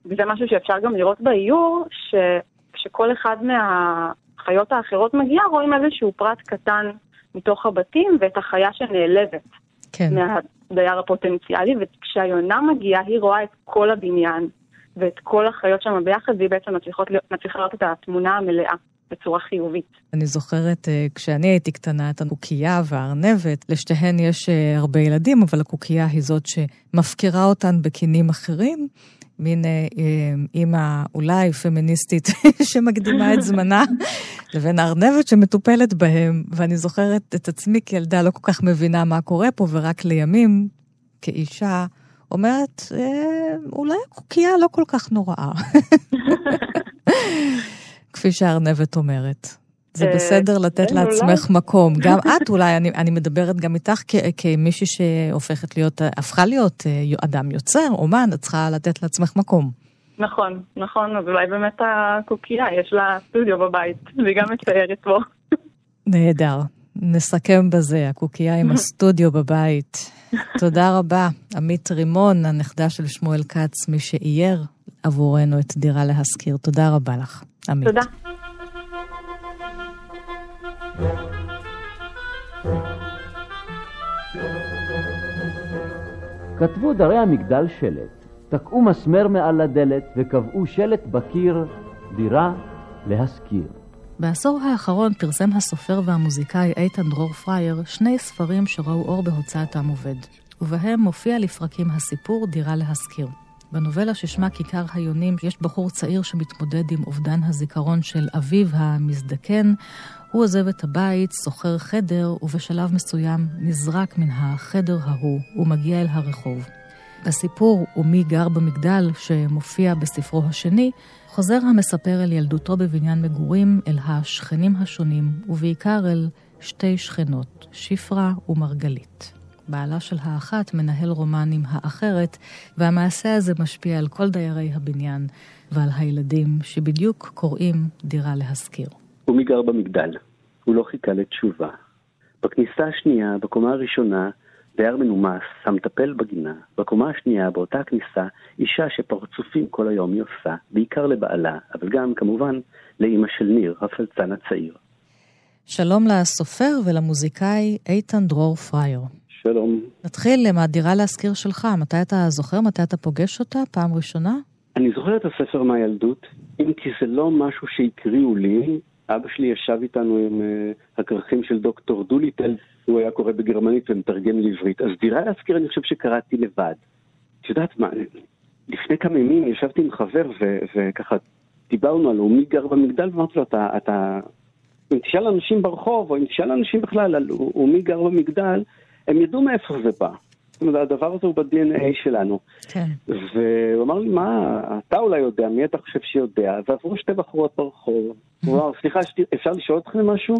וזה משהו שאפשר גם לראות באיור, שכשכל אחד מהחיות האחרות מגיע, רואים איזשהו פרט קטן מתוך הבתים ואת החיה שנעלבת. כן. מהדייר הפוטנציאלי, וכשהיונה מגיעה, היא רואה את כל הבניין ואת כל החיות שם ביחד, והיא בעצם מצליחה לראות את התמונה המלאה. בצורה חיובית. אני זוכרת, אה, כשאני הייתי קטנה, את הקוקייה והארנבת, לשתיהן יש אה, הרבה ילדים, אבל הקוקייה היא זאת שמפקירה אותן בקינים אחרים. מין אה, אימא אולי פמיניסטית שמקדימה את זמנה, לבין הארנבת שמטופלת בהם. ואני זוכרת את עצמי כילדה לא כל כך מבינה מה קורה פה, ורק לימים, כאישה, אומרת, אולי הקוקייה לא כל כך נוראה. כפי שהארנבת אומרת. זה אה, בסדר לתת כן, לעצמך מקום. גם את אולי, אני, אני מדברת גם איתך כמישהי שהופכת להיות, הפכה להיות אה, אדם יוצר, אומן, את צריכה לתת לעצמך מקום. נכון, נכון, אז אולי באמת הקוקייה, יש לה סטודיו בבית, והיא גם מציירת פה. נהדר. נסכם בזה, הקוקייה עם הסטודיו בבית. תודה רבה, עמית רימון, הנכדה של שמואל כץ, מי שאייר עבורנו את דירה להשכיר. תודה רבה לך, עמית. תודה. כתבו דרי המגדל שלט, תקעו מסמר מעל הדלת וקבעו שלט בקיר, דירה להשכיר. בעשור האחרון פרסם הסופר והמוזיקאי איתן דרור פרייר שני ספרים שראו אור בהוצאת עם עובד, ובהם מופיע לפרקים הסיפור דירה להשכיר. בנובלה ששמה כיכר היונים יש בחור צעיר שמתמודד עם אובדן הזיכרון של אביו המזדקן. הוא עוזב את הבית, שוכר חדר, ובשלב מסוים נזרק מן החדר ההוא ומגיע אל הרחוב. בסיפור "ומי גר במגדל", שמופיע בספרו השני, חוזר המספר אל ילדותו בבניין מגורים, אל השכנים השונים, ובעיקר אל שתי שכנות, שפרה ומרגלית. בעלה של האחת מנהל רומן עם האחרת, והמעשה הזה משפיע על כל דיירי הבניין ועל הילדים שבדיוק קוראים דירה להשכיר. הוא מגר במגדל, הוא לא חיכה לתשובה. בכניסה השנייה, בקומה הראשונה, דייר מנומס, המטפל בגינה. בקומה השנייה, באותה כניסה, אישה שפרצופים כל היום היא עושה, בעיקר לבעלה, אבל גם, כמובן, לאימא של ניר, הפלצן הצעיר. שלום לסופר ולמוזיקאי איתן דרור פרייר. שלום. נתחיל מהדירה להשכיר שלך. מתי אתה זוכר? מתי אתה פוגש אותה? פעם ראשונה? אני זוכר את הספר מהילדות, אם כי זה לא משהו שהקריאו לי. אבא שלי ישב איתנו עם uh, הכרכים של דוקטור דוליטל, הוא היה קורא בגרמנית ומתרגם לעברית. אז דירה להשכיר אני חושב שקראתי לבד. את יודעת מה, לפני כמה ימים ישבתי עם חבר ו- וככה דיברנו על מי גר במגדל, ואמרתי לו, אתה, אתה, אם תשאל אנשים ברחוב, או אם תשאל אנשים בכלל על מי גר במגדל, הם ידעו מאיפה זה בא. זאת אומרת, הדבר הזה הוא ב-DNA שלנו. כן. והוא אמר לי, מה, אתה אולי יודע, מי אתה חושב שיודע? ועברו שתי בחורות ברחוב. הוא אמר, סליחה, אפשר לשאול אתכם משהו?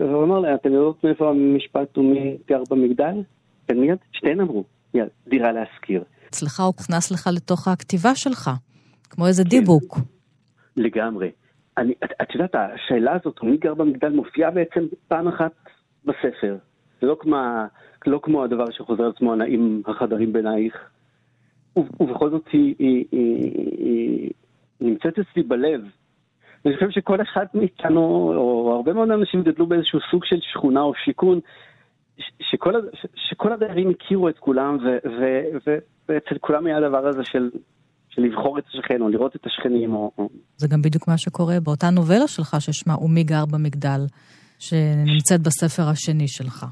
והוא אמר לי, אתם יודעות מאיפה המשפט ומי גר במגדל? כן, מיד, שתיהן אמרו, מיד, דירה להשכיר. אצלך הוא הוכנס לך לתוך הכתיבה שלך, כמו איזה כן. דיבוק. לגמרי. אני, את, את יודעת, השאלה הזאת, מי גר במגדל, מופיעה בעצם פעם אחת בספר. זה לא כמו, לא כמו הדבר שחוזר על עצמו, הנעים החדרים בינייך. ובכל זאת היא, היא, היא, היא נמצאת אצלי בלב. אני חושב שכל אחד מאיתנו, או הרבה מאוד אנשים גדלו באיזשהו סוג של שכונה או שיכון, שכל, שכל הדיירים הכירו את כולם, ואצל כולם היה הדבר הזה של, של לבחור את השכן, או לראות את השכנים. או, או... זה גם בדיוק מה שקורה באותה נובלה שלך, ששמה "ומי גר במגדל", שנמצאת בספר השני שלך.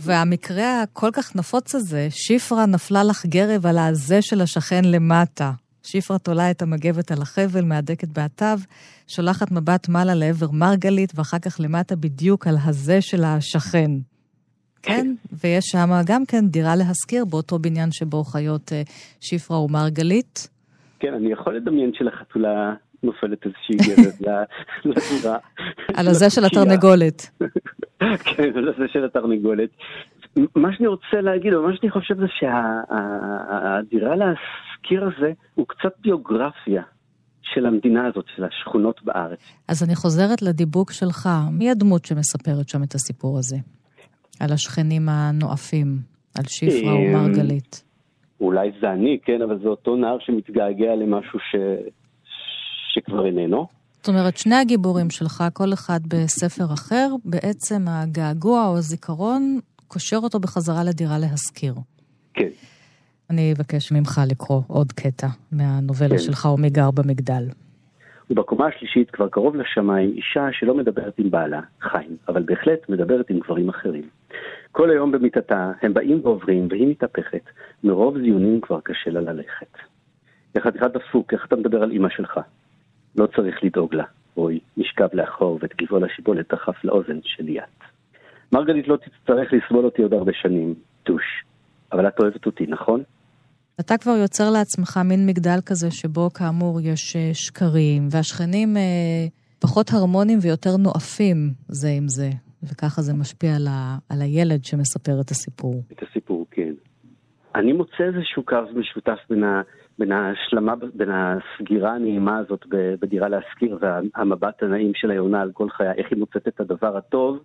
והמקרה הכל כך נפוץ הזה, שפרה נפלה לך גרב על הזה של השכן למטה. שפרה תולה את המגבת על החבל, מהדקת בעטיו, שולחת מבט מעלה לעבר מרגלית, ואחר כך למטה בדיוק על הזה של השכן. כן, ויש שם גם כן דירה להשכיר באותו בניין שבו חיות אה, שפרה ומרגלית. כן, אני יכול לדמיין שלחתולה נופלת איזושהי גרב לדירה. על הזה של התרנגולת. כן, על הזה של התרנגולת. מה שאני רוצה להגיד, או מה שאני חושב זה שהדירה להשכיר הזה הוא קצת ביוגרפיה. של המדינה הזאת, של השכונות בארץ. אז אני חוזרת לדיבוק שלך. מי הדמות שמספרת שם את הסיפור הזה? על השכנים הנואפים, על שפרה אה, ומרגלית. אולי זה אני, כן, אבל זה אותו נער שמתגעגע למשהו ש... שכבר איננו. זאת אומרת, שני הגיבורים שלך, כל אחד בספר אחר, בעצם הגעגוע או הזיכרון קושר אותו בחזרה לדירה להשכיר. כן. אני אבקש ממך לקרוא עוד קטע מהנובלה כן. שלך, ומי גר במגדל. ובקומה השלישית, כבר קרוב לשמיים, אישה שלא מדברת עם בעלה, חיים, אבל בהחלט מדברת עם גברים אחרים. כל היום במיטתה, הם באים ועוברים, והיא מתהפכת. מרוב זיונים כבר קשה לה ללכת. יא חתיכת דפוק, איך אתה מדבר על אמא שלך? לא צריך לדאוג לה. רוי נשכב לאחור ואת גבעול השיבולת דחף לאוזן של ליאת. מרגלית לא תצטרך לסבול אותי עוד הרבה שנים, טוש. אבל את אוהבת אותי, נכון? אתה כבר יוצר לעצמך מין מגדל כזה שבו כאמור יש אה, שקרים, והשכנים אה, פחות הרמונים ויותר נואפים זה עם זה, וככה זה משפיע על, ה, על הילד שמספר את הסיפור. את הסיפור, כן. אני מוצא איזשהו קו משותף בין, ה, בין ההשלמה, בין הסגירה הנעימה הזאת בדירה להשכיר והמבט הנעים של היונה על כל חיי, איך היא מוצאת את הדבר הטוב.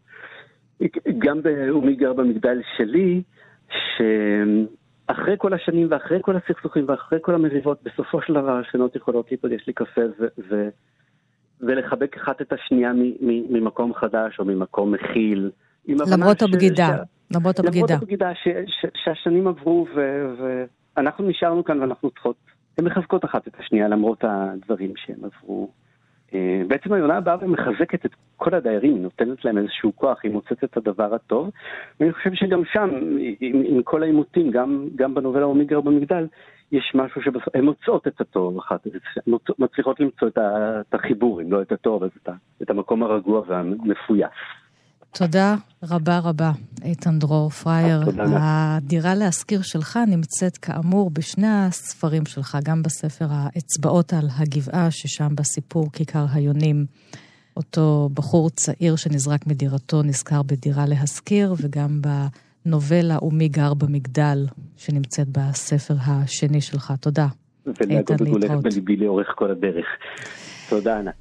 גם ב"אומי גר במגדל שלי", שאחרי כל השנים ואחרי כל הסכסוכים ואחרי כל המריבות, בסופו של דבר השכנות יכולות להיפגש לי קפה ו... ו- ולחבק אחת את השנייה ממקום חדש או ממקום מכיל. למרות הבגידה, ש- למרות למרות הבגידה. הבגידה ש, ש, שהשנים עברו ו- ואנחנו נשארנו כאן ואנחנו צריכות, הן מחזקות אחת את השנייה למרות הדברים שהם עברו. אה, בעצם היונה באה ומחזקת את כל הדיירים, היא נותנת להם איזשהו כוח, היא מוצאת את הדבר הטוב. ואני חושב שגם שם, עם, עם כל העימותים, גם, גם בנובלה אומיגר במגדל, יש משהו שבסוף, הן מוצאות את הטוב אחת, מצליחות למצוא את, ה, את החיבור, אם לא את הטוב, אז את, ה, את המקום הרגוע והמפויס. תודה רבה רבה, איתן דרור פרייר. הדירה להשכיר שלך נמצאת כאמור בשני הספרים שלך, גם בספר האצבעות על הגבעה, ששם בסיפור כיכר היונים, אותו בחור צעיר שנזרק מדירתו נזכר בדירה להשכיר, וגם בנובלה ומי גר במגדל, שנמצאת בספר השני שלך. תודה. ולהגות איתן, להתראות. בליבי לאורך כל הדרך. תודה, ענת.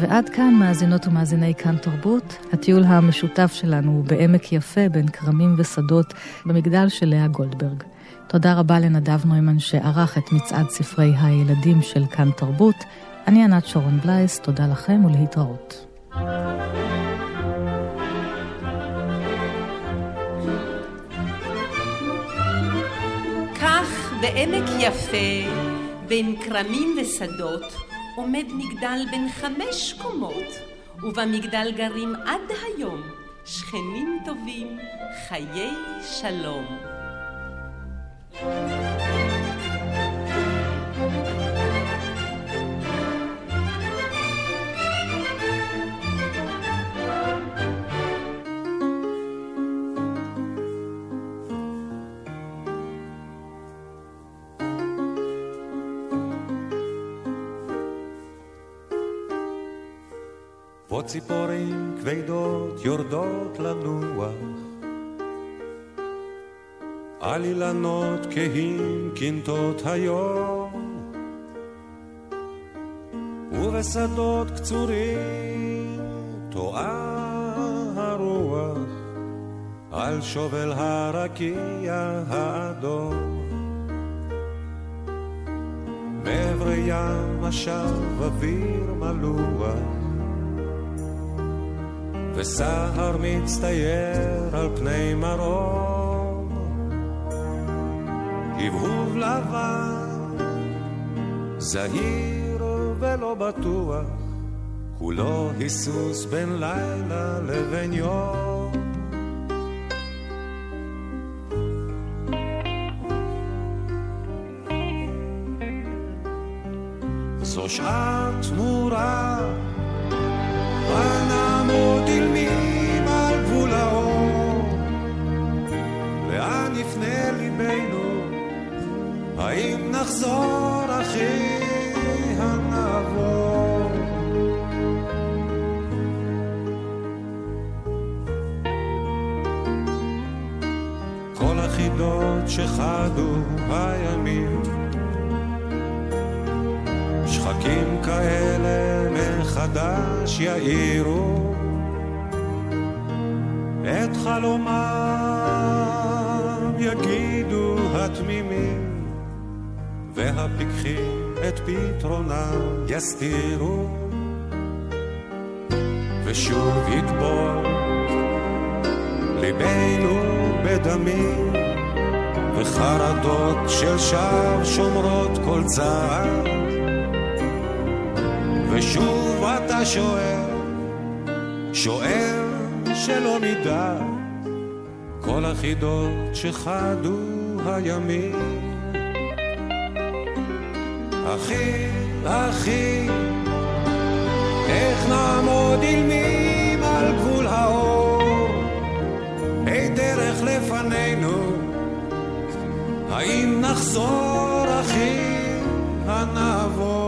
ועד כאן מאזינות ומאזיני כאן תרבות. הטיול המשותף שלנו הוא בעמק יפה בין כרמים ושדות במגדל של לאה גולדברג. תודה רבה לנדב נוימן שערך את מצעד ספרי הילדים של כאן תרבות. אני ענת שרון בלייס, תודה לכם ולהתראות. כך בעמק יפה, בין כרמים ושדות, עומד מגדל בן חמש קומות, ובמגדל גרים עד היום שכנים טובים, חיי שלום. פה ציפורים כבדות יורדות לנוח. על אילנות כהים קינטות היום. ובשדות קצורים טועה הרוח. על שובל הרקיע האדום. מעברי ים עכשיו אוויר מלוח וסהר מצטייר על פני מרום. הבהוב לבן זהיר ולא בטוח כולו היסוס בין לילה לבין יום. זו שעת נחזור אחי הנעבור? כל החידות שחדו הימים. שחקים כאלה מחדש יאירו את חלומם והפיקחים את פתרונם יסתירו ושוב יטבול ליבנו בדמים וחרדות של שווא שומרות כל צער ושוב אתה שואל, שואל שלא נדע כל החידות שחדו הימים. אחי, אחי, איך נעמוד אילמים על גבול האור? אי דרך לפנינו, האם נחזור, אחי, הנעבור?